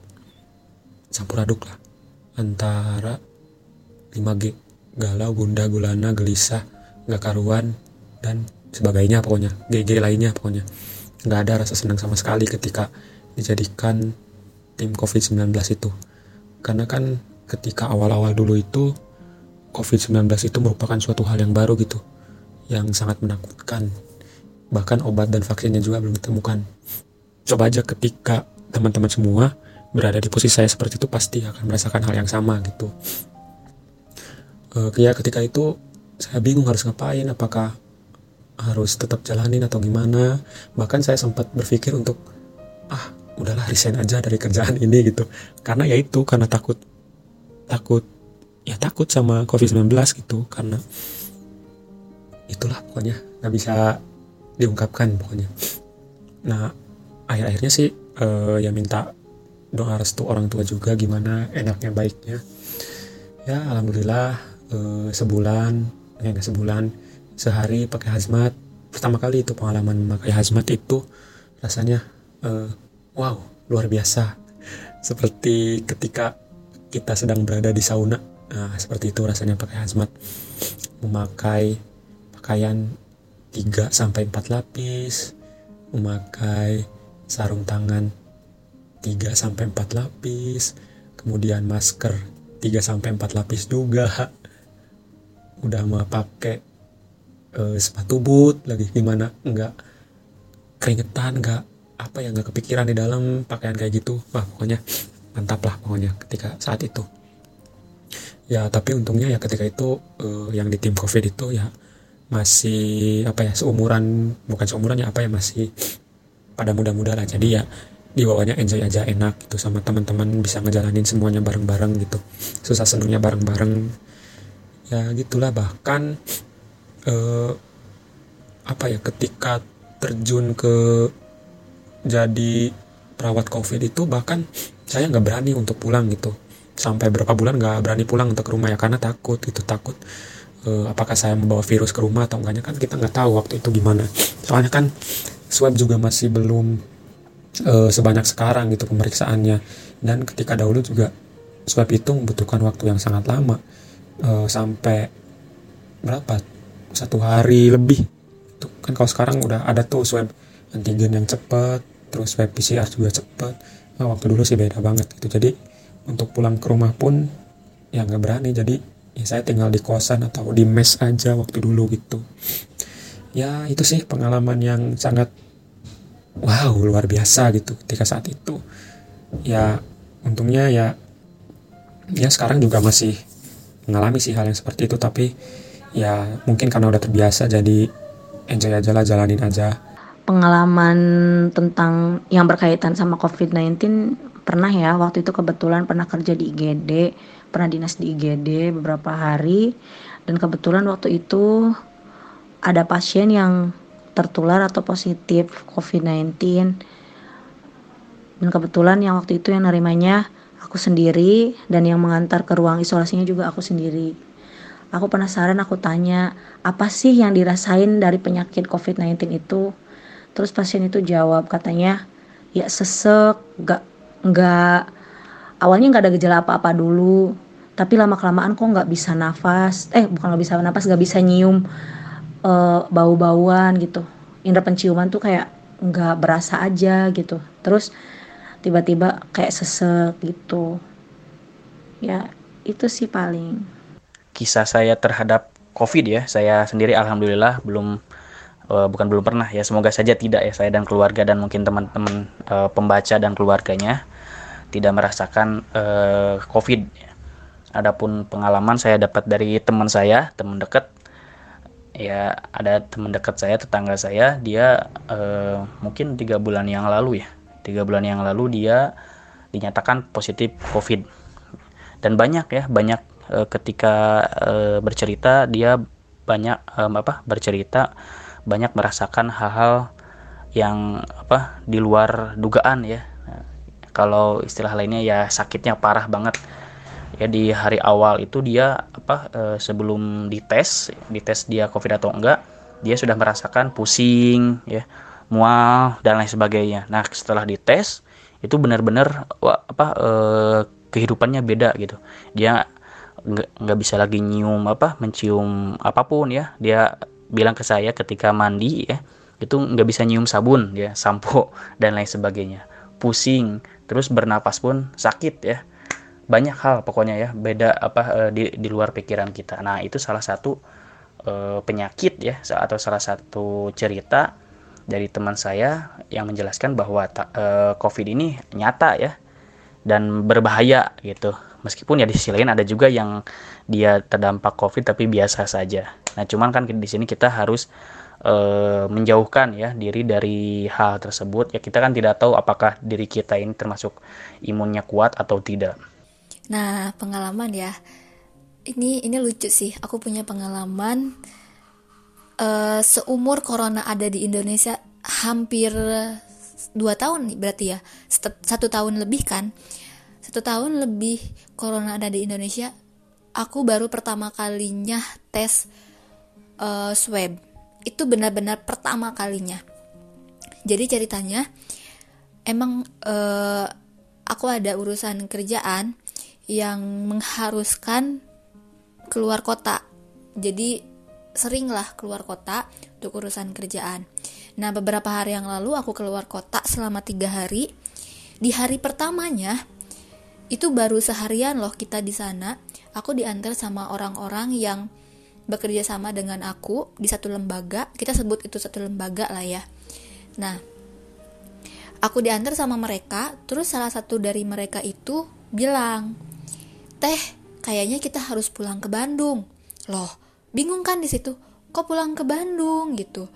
campur aduk lah. Antara 5G galau, gunda, gulana, gelisah, gak karuan dan sebagainya pokoknya GG lainnya pokoknya nggak ada rasa senang sama sekali ketika dijadikan tim COVID-19 itu. Karena kan ketika awal-awal dulu itu COVID-19 itu merupakan suatu hal yang baru gitu yang sangat menakutkan. Bahkan obat dan vaksinnya juga belum ditemukan. Coba aja ketika teman-teman semua berada di posisi saya seperti itu pasti akan merasakan hal yang sama gitu. Uh, ya ketika itu saya bingung harus ngapain apakah harus tetap jalanin atau gimana. Bahkan saya sempat berpikir untuk ah udahlah resign aja dari kerjaan ini gitu. Karena ya itu karena takut takut ya takut sama covid-19 gitu. Karena itulah pokoknya nggak bisa diungkapkan pokoknya. Nah akhir-akhirnya sih uh, ya minta doa restu orang tua juga gimana enaknya baiknya. Ya alhamdulillah uh, sebulan ya nggak sebulan sehari pakai hazmat. Pertama kali itu pengalaman pakai hazmat itu rasanya uh, wow luar biasa. Seperti ketika kita sedang berada di sauna nah, seperti itu rasanya pakai hazmat. Memakai pakaian 3 sampai 4 lapis memakai sarung tangan 3 sampai 4 lapis kemudian masker 3 sampai 4 lapis juga udah mau pakai uh, sepatu boot lagi gimana? Nggak keringetan nggak apa yang nggak kepikiran di dalam pakaian kayak gitu. Wah pokoknya mantap lah pokoknya ketika saat itu. Ya tapi untungnya ya ketika itu uh, yang di tim covid itu ya masih apa ya seumuran bukan seumuran ya apa ya masih pada muda-muda lah jadi ya di bawahnya enjoy aja enak gitu sama teman-teman bisa ngejalanin semuanya bareng-bareng gitu. Susah senangnya bareng-bareng ya gitulah. Bahkan eh, apa ya ketika terjun ke jadi perawat covid itu bahkan saya nggak berani untuk pulang gitu. Sampai berapa bulan nggak berani pulang untuk ke rumah ya karena takut gitu takut eh, apakah saya membawa virus ke rumah atau enggaknya. Kan kita nggak tahu waktu itu gimana. Soalnya kan swab juga masih belum eh, sebanyak sekarang gitu pemeriksaannya. Dan ketika dahulu juga swab itu membutuhkan waktu yang sangat lama eh, sampai berapa? Satu hari lebih. Tuh kan kalau sekarang udah ada tuh swab antigen yang cepat terus swab PCR juga cepat nah, waktu dulu sih beda banget gitu. Jadi untuk pulang ke rumah pun ya nggak berani. Jadi ya saya tinggal di kosan atau di mes aja waktu dulu gitu. Ya itu sih pengalaman yang sangat wow luar biasa gitu ketika saat itu. Ya untungnya ya ya sekarang juga masih mengalami sih hal yang seperti itu tapi ya mungkin karena udah terbiasa jadi enjoy aja lah jalanin aja. Pengalaman tentang yang berkaitan sama COVID-19 pernah ya waktu itu kebetulan pernah kerja di IGD pernah dinas di IGD beberapa hari dan kebetulan waktu itu ada pasien yang tertular atau positif COVID-19 dan kebetulan yang waktu itu yang nerimanya aku sendiri dan yang mengantar ke ruang isolasinya juga aku sendiri. Aku penasaran aku tanya apa sih yang dirasain dari penyakit COVID-19 itu? Terus pasien itu jawab katanya ya sesek gak nggak awalnya nggak ada gejala apa-apa dulu tapi lama kelamaan kok nggak bisa nafas eh bukan nggak bisa nafas nggak bisa nyium uh, bau-bauan gitu. Indera penciuman tuh kayak nggak berasa aja gitu. Terus tiba-tiba kayak sesek gitu ya itu sih paling kisah saya terhadap COVID ya. Saya sendiri alhamdulillah belum uh, bukan belum pernah ya. Semoga saja tidak ya saya dan keluarga dan mungkin teman-teman uh, pembaca dan keluarganya tidak merasakan uh, COVID. Adapun pengalaman saya dapat dari teman saya, teman dekat. Ya ada teman dekat saya, tetangga saya, dia uh, mungkin tiga bulan yang lalu ya, tiga bulan yang lalu dia dinyatakan positif COVID. Dan banyak ya, banyak uh, ketika uh, bercerita dia banyak um, apa bercerita banyak merasakan hal-hal yang apa di luar dugaan ya. Kalau istilah lainnya ya sakitnya parah banget. Ya di hari awal itu dia apa e, sebelum dites dites dia covid atau enggak dia sudah merasakan pusing ya mual dan lain sebagainya. Nah setelah dites itu benar-benar apa e, kehidupannya beda gitu. Dia nggak bisa lagi nyium apa mencium apa pun ya. Dia bilang ke saya ketika mandi ya itu nggak bisa nyium sabun ya sampo dan lain sebagainya. Pusing terus bernapas pun sakit ya. Banyak hal pokoknya ya beda apa uh, di di luar pikiran kita. Nah itu salah satu uh, penyakit ya atau salah satu cerita dari teman saya yang menjelaskan bahwa uh, covid ini nyata ya dan berbahaya gitu. Meskipun ya di sisi lain ada juga yang dia terdampak covid tapi biasa saja. Nah cuman kan di sini kita harus uh, menjauhkan ya diri dari hal tersebut. Ya kita kan tidak tahu apakah diri kita ini termasuk imunnya kuat atau tidak. Nah, pengalaman ya. Ini ini lucu sih. Aku punya pengalaman uh, seumur corona ada di Indonesia hampir dua tahun berarti ya. Satu tahun lebih kan. Satu tahun lebih corona ada di Indonesia. Aku baru pertama kalinya tes uh, swab. Itu benar-benar pertama kalinya. Jadi ceritanya emang uh, aku ada urusan kerjaan yang mengharuskan keluar kota. Jadi seringlah keluar kota untuk urusan kerjaan. Nah beberapa hari yang lalu aku keluar kota selama tiga hari. Di hari pertamanya itu baru seharian loh kita di sana. Aku diantar sama orang-orang yang bekerja sama dengan aku di satu lembaga. Kita sebut itu satu lembaga lah ya. Nah, aku diantar sama mereka. Terus salah satu dari mereka itu bilang, Teh, kayaknya kita harus pulang ke Bandung. Loh, bingung kan di situ? Kok pulang ke Bandung gitu?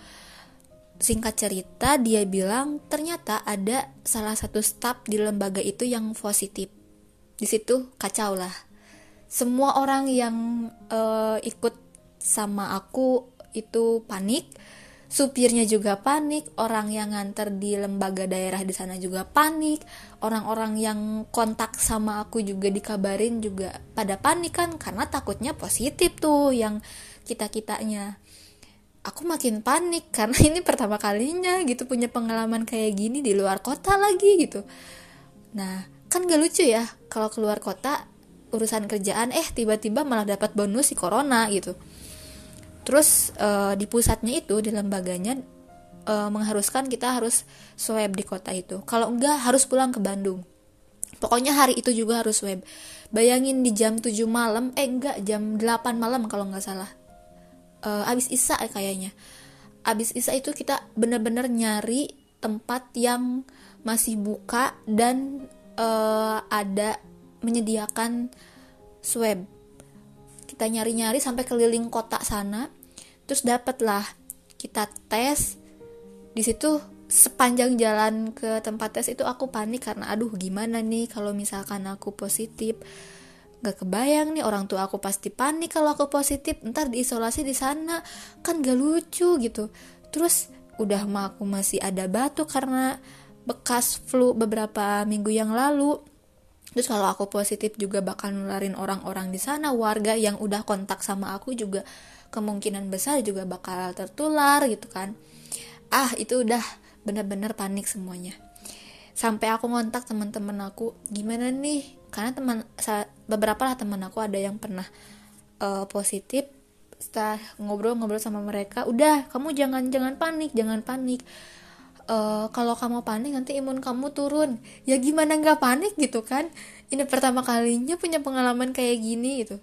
Singkat cerita, dia bilang ternyata ada salah satu staf di lembaga itu yang positif. Di situ kacau lah. Semua orang yang uh, ikut sama aku itu panik supirnya juga panik, orang yang nganter di lembaga daerah di sana juga panik, orang-orang yang kontak sama aku juga dikabarin juga pada panik kan karena takutnya positif tuh yang kita-kitanya. Aku makin panik karena ini pertama kalinya gitu punya pengalaman kayak gini di luar kota lagi gitu. Nah, kan gak lucu ya kalau keluar kota urusan kerjaan eh tiba-tiba malah dapat bonus si corona gitu. Terus uh, di pusatnya itu di lembaganya uh, mengharuskan kita harus swab di kota itu. Kalau enggak harus pulang ke Bandung. Pokoknya hari itu juga harus swab. Bayangin di jam 7 malam eh enggak jam 8 malam kalau nggak salah uh, abis isa kayaknya. Abis isa itu kita bener-bener nyari tempat yang masih buka dan uh, ada menyediakan swab. Kita nyari-nyari sampai keliling kota sana. Terus dapatlah kita tes. Di situ sepanjang jalan ke tempat tes itu aku panik karena aduh gimana nih kalau misalkan aku positif gak kebayang nih orang tua aku pasti panik kalau aku positif ntar diisolasi di sana kan gak lucu gitu terus udah mah aku masih ada batuk karena bekas flu beberapa minggu yang lalu Terus kalau aku positif juga bakal nularin orang-orang di sana, warga yang udah kontak sama aku juga kemungkinan besar juga bakal tertular gitu kan. Ah, itu udah bener-bener panik semuanya. Sampai aku ngontak teman-teman aku, gimana nih? Karena teman beberapa lah teman aku ada yang pernah uh, positif setelah ngobrol-ngobrol sama mereka, udah kamu jangan jangan panik, jangan panik. Uh, kalau kamu panik nanti imun kamu turun. Ya gimana nggak panik? gitu kan. Ini pertama kalinya punya pengalaman kayak gini gitu.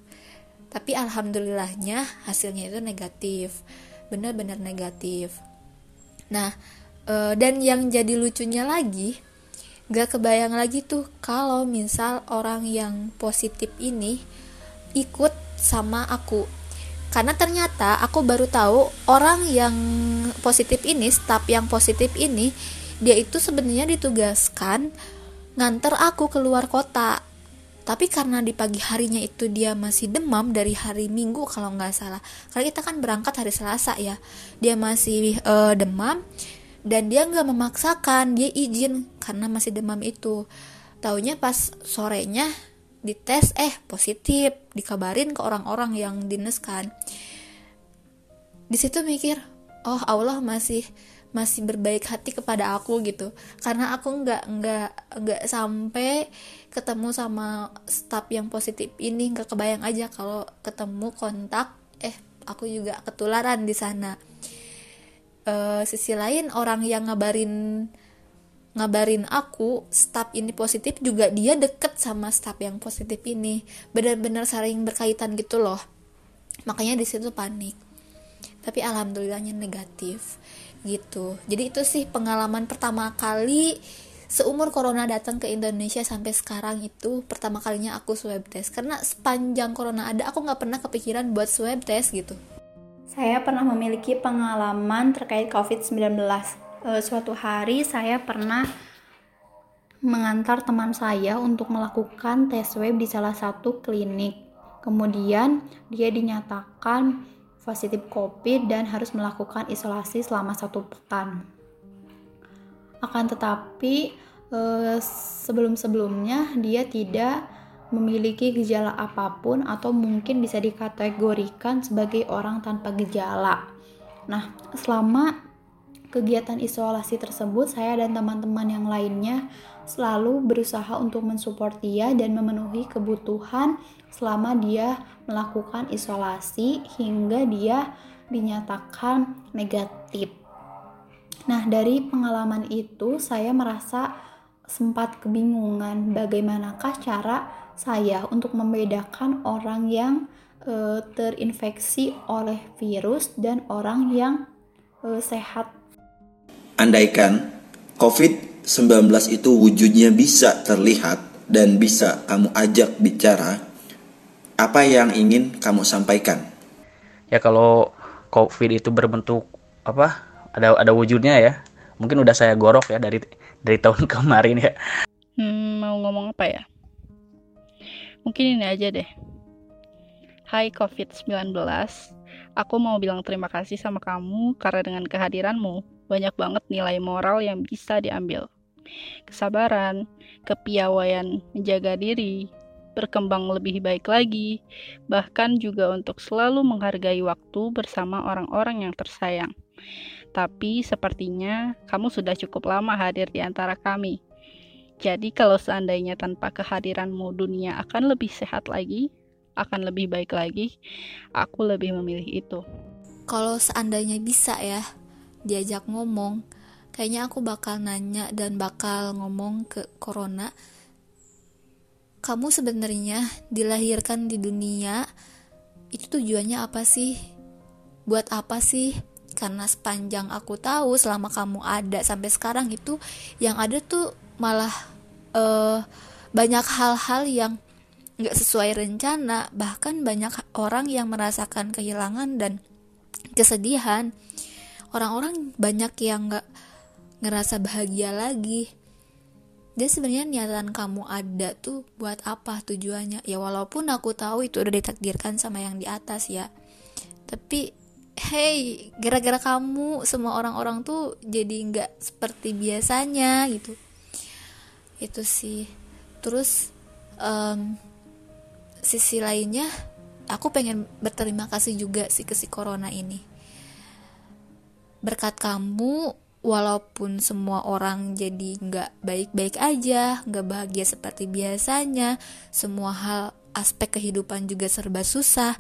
Tapi alhamdulillahnya hasilnya itu negatif. Benar-benar negatif. Nah uh, dan yang jadi lucunya lagi gak kebayang lagi tuh kalau misal orang yang positif ini ikut sama aku. Karena ternyata aku baru tahu orang yang positif ini staf yang positif ini dia itu sebenarnya ditugaskan nganter aku keluar kota. Tapi karena di pagi harinya itu dia masih demam dari hari minggu kalau nggak salah. Karena kita kan berangkat hari selasa ya. Dia masih uh, demam dan dia nggak memaksakan dia izin karena masih demam itu. Taunya pas sorenya dites eh positif dikabarin ke orang-orang yang dinas kan. Di situ mikir oh Allah masih masih berbaik hati kepada aku gitu. Karena aku nggak nggak nggak sampai ketemu sama staff yang positif ini nggak kebayang aja kalau ketemu kontak eh aku juga ketularan di sana e, sisi lain orang yang ngabarin ngabarin aku staff ini positif juga dia deket sama staff yang positif ini. Benar-benar saling berkaitan gitu loh. Makanya di situ panik. Tapi alhamdulillahnya negatif gitu. Jadi itu sih pengalaman pertama kali seumur corona datang ke Indonesia sampai sekarang itu pertama kalinya aku swab test. Karena sepanjang corona ada aku nggak pernah kepikiran buat swab test gitu saya pernah memiliki pengalaman terkait COVID-19 e, suatu hari saya pernah mengantar teman saya untuk melakukan tes swab di salah satu klinik kemudian dia dinyatakan positif COVID dan harus melakukan isolasi selama satu pekan. Akan tetapi eh, sebelum-sebelumnya dia tidak memiliki gejala apa pun atau mungkin bisa dikategorikan sebagai orang tanpa gejala. Nah, selama kegiatan isolasi tersebut, saya dan teman-teman yang lainnya selalu berusaha untuk mensupport dia dan memenuhi kebutuhan selama dia melakukan isolasi hingga dia dinyatakan negatif. Nah, dari pengalaman itu saya merasa sempat kebingungan bagaimanakah cara saya untuk membedakan orang yang e, terinfeksi oleh virus dan orang yang e, sehat. Andaikan COVID-19 itu wujudnya bisa terlihat dan bisa kamu ajak bicara, apa yang ingin kamu sampaikan? Ya kalau COVID itu berbentuk apa? Ada ada wujudnya ya. Mungkin udah saya gorok ya dari dari tahun kemarin ya. Hmm, mau ngomong apa ya? Mungkin ini aja deh. Hai COVID-19, aku mau bilang terima kasih sama kamu karena dengan kehadiranmu, banyak banget nilai moral yang bisa diambil. Kesabaran, kepiawaian menjaga diri, berkembang lebih baik lagi, bahkan juga untuk selalu menghargai waktu bersama orang-orang yang tersayang. Tapi sepertinya kamu sudah cukup lama hadir di antara kami. Jadi kalau seandainya tanpa kehadiranmu dunia akan lebih sehat lagi, akan lebih baik lagi, aku lebih memilih itu. Kalau seandainya bisa ya diajak ngomong, kayaknya aku bakal nanya dan bakal ngomong ke Corona kamu sebenarnya dilahirkan di dunia itu tujuannya apa sih? Buat apa sih? Karena sepanjang aku tahu selama kamu ada sampai sekarang itu yang ada tuh malah uh, banyak hal-hal yang nggak sesuai rencana bahkan banyak orang yang merasakan kehilangan dan kesedihan. Orang-orang banyak yang nggak ngerasa bahagia lagi. Dan sebenarnya niatan kamu ada tuh buat apa tujuannya? Ya walaupun aku tahu itu udah ditakdirkan sama yang di atas ya. Tapi hey gara-gara kamu semua orang-orang tuh jadi nggak seperti biasanya gitu itu sih terus um, sisi lainnya aku pengen berterima kasih juga sih ke si corona ini berkat kamu walaupun semua orang jadi nggak baik-baik aja, nggak bahagia seperti biasanya, semua hal aspek kehidupan juga serba susah.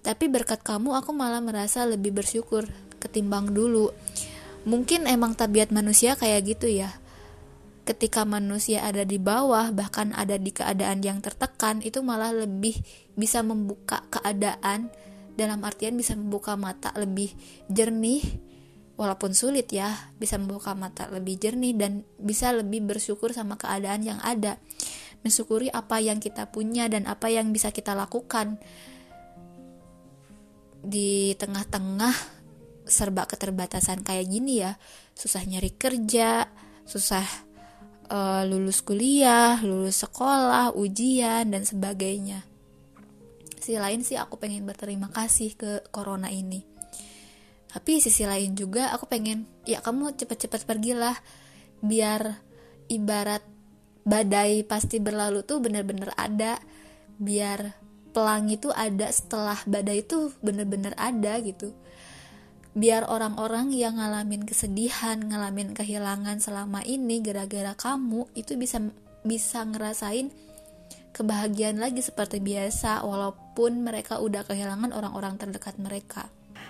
Tapi berkat kamu aku malah merasa lebih bersyukur ketimbang dulu. Mungkin emang tabiat manusia kayak gitu ya. Ketika manusia ada di bawah, bahkan ada di keadaan yang tertekan, itu malah lebih bisa membuka keadaan. Dalam artian bisa membuka mata lebih jernih walaupun sulit ya bisa membuka mata lebih jernih dan bisa lebih bersyukur sama keadaan yang ada. Mensyukuri apa yang kita punya dan apa yang bisa kita lakukan. Di tengah-tengah serba keterbatasan kayak gini ya susah nyari kerja susah uh, lulus kuliah lulus sekolah ujian dan sebagainya. Si lain sih aku pengen berterima kasih ke corona ini. Tapi sisi lain juga aku pengen ya kamu cepet-cepet pergilah biar ibarat badai pasti berlalu tuh bener-bener ada biar pelangi tuh ada setelah badai itu bener-bener ada gitu biar orang-orang yang ngalamin kesedihan ngalamin kehilangan selama ini gara-gara kamu itu bisa bisa ngerasain kebahagiaan lagi seperti biasa walaupun mereka udah kehilangan orang-orang terdekat mereka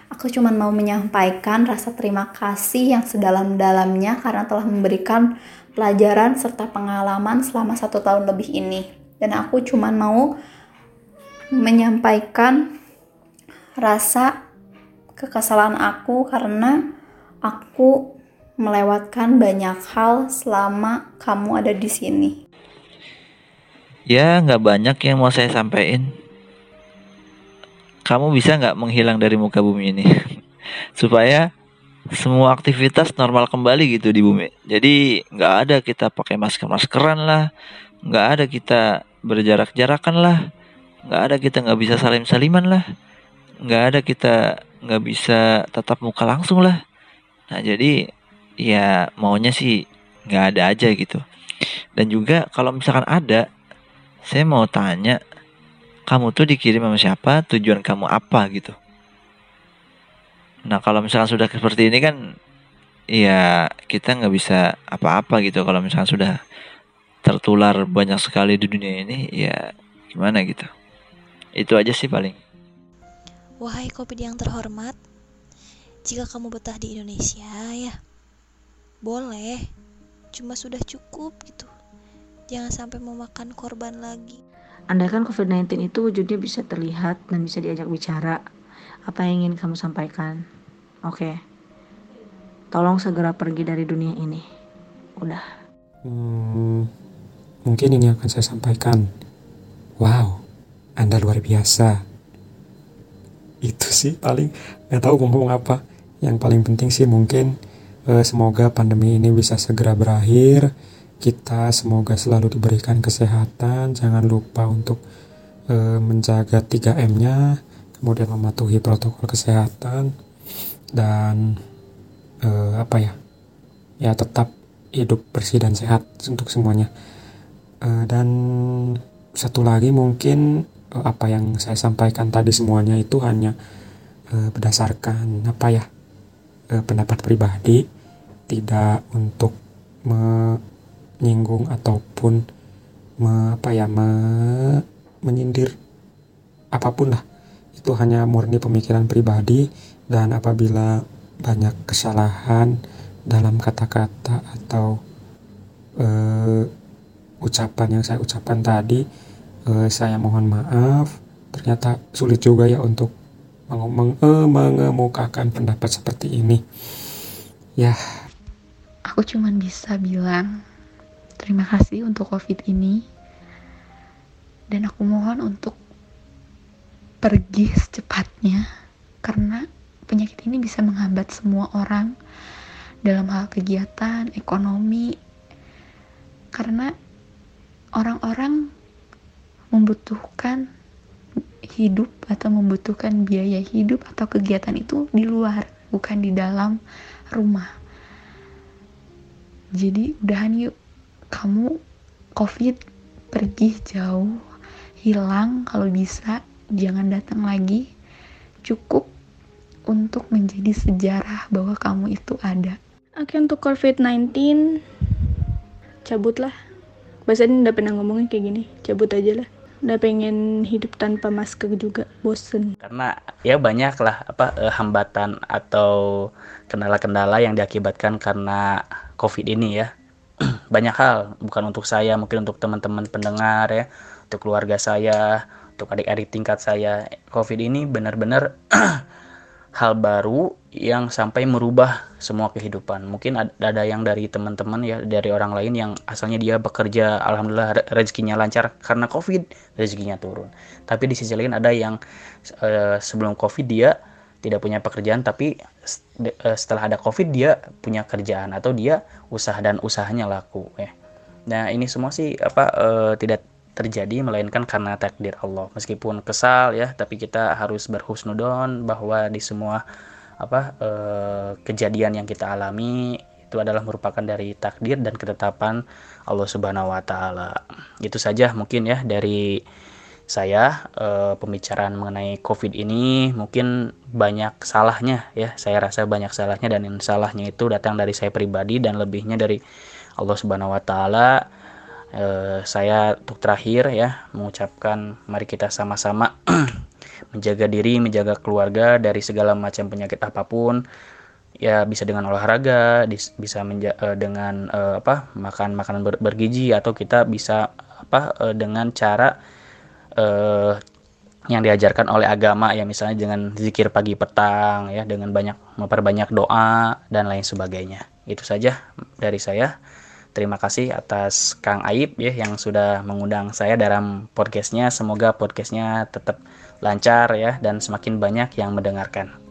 Aku cuma mau menyampaikan rasa terima kasih yang sedalam-dalamnya karena telah memberikan pelajaran serta pengalaman selama satu tahun lebih ini. Dan aku cuma mau menyampaikan rasa kekesalan aku karena aku melewatkan banyak hal selama kamu ada di sini. Ya, nggak banyak yang mau saya sampaikan. Kamu bisa nggak menghilang dari muka bumi ini? Supaya semua aktivitas normal kembali gitu di bumi. Jadi nggak ada kita pakai masker maskeran lah. Nggak ada kita berjarak jarakan lah. Nggak ada kita nggak bisa salim saliman lah. Nggak ada kita nggak bisa tatap muka langsung lah nah jadi ya maunya sih nggak ada aja gitu dan juga kalau misalkan ada saya mau tanya kamu tuh dikirim sama siapa, tujuan kamu apa gitu. Nah kalau misalkan sudah seperti ini kan, ya kita nggak bisa apa-apa gitu. Kalau misalkan sudah tertular banyak sekali di dunia ini, ya gimana gitu. Itu aja sih paling. Wahai kopi yang terhormat, jika kamu betah di Indonesia ya, boleh. Cuma sudah cukup gitu. Jangan sampai memakan korban lagi. Andaikan COVID-19 itu wujudnya bisa terlihat dan bisa diajak bicara, apa yang ingin kamu sampaikan? Oke, okay. tolong segera pergi dari dunia ini. Udah. Hmm, mungkin ini akan saya sampaikan. Wow, Anda luar biasa. Itu sih paling nggak tahu ngomong apa. Yang paling penting sih mungkin eh, semoga pandemi ini bisa segera berakhir kita semoga selalu diberikan kesehatan, jangan lupa untuk e, menjaga 3M-nya, kemudian mematuhi protokol kesehatan dan e, apa ya? Ya tetap hidup bersih dan sehat untuk semuanya. E, dan satu lagi mungkin apa yang saya sampaikan tadi semuanya itu hanya e, berdasarkan apa ya? E, pendapat pribadi, tidak untuk me menyinggung ataupun me, apa ya me, menyindir apa pun lah itu hanya murni pemikiran pribadi dan apabila banyak kesalahan dalam kata-kata atau uh, ucapan yang saya ucapkan tadi uh, saya mohon maaf ternyata sulit juga ya untuk meng uh, mengemukakan pendapat seperti ini ya aku cuman bisa bilang Terima kasih untuk COVID ini. Dan aku mohon untuk pergi secepatnya karena penyakit ini bisa menghambat semua orang dalam hal kegiatan, ekonomi. Karena orang-orang membutuhkan hidup atau membutuhkan biaya hidup atau kegiatan itu di luar, bukan di dalam rumah. Jadi udahan yuk. Kamu covid pergi jauh hilang kalau bisa jangan datang lagi. Cukup untuk menjadi sejarah bahwa kamu itu ada. Oke untuk covid-19 cabutlah. Bahasa ini udah pernah ngomongin kayak gini cabut aja lah udah pengen hidup tanpa masker juga bosen. Karena ya banyak lah apa eh, hambatan atau kendala-kendala yang diakibatkan karena covid ini ya. Banyak hal bukan untuk saya mungkin untuk teman-teman pendengar ya untuk keluarga saya untuk adik-adik tingkat saya. Covid ini benar-benar hal baru yang sampai merubah semua kehidupan. Mungkin ada yang dari teman-teman ya dari orang lain yang asalnya dia bekerja alhamdulillah rezekinya lancar karena covid rezekinya turun. Tapi di sisi lain ada yang uh, sebelum covid dia tidak punya pekerjaan tapi eh, setelah ada covid dia punya kerjaan atau dia usaha dan usahanya laku ya. Nah ini semua sih apa uh, tidak terjadi melainkan karena takdir Allah meskipun kesal ya tapi kita harus berhusnudon bahwa di semua apa eh, kejadian yang kita alami itu adalah merupakan dari takdir dan ketetapan Allah Subhanahu wa taala. Itu saja mungkin ya dari saya eh, pembicaraan mengenai COVID ini mungkin banyak salahnya ya. Saya rasa banyak salahnya dan salahnya itu datang dari saya pribadi dan lebihnya dari Allah Subhanahu wa taala. Eh, saya untuk terakhir ya mengucapkan mari kita sama-sama menjaga diri, menjaga keluarga dari segala macam penyakit apa pun. Ya bisa dengan olahraga bisa menja uh, dengan uh, apa makan makanan ber bergizi atau kita bisa apa uh, dengan cara uh, yang diajarkan oleh agama ya misalnya dengan zikir pagi petang ya dengan banyak memperbanyak doa dan lain sebagainya. Itu saja dari saya terima kasih atas Kang Aib ya yang sudah mengundang saya dalam podcastnya. Semoga podcastnya tetap lancar ya dan semakin banyak yang mendengarkan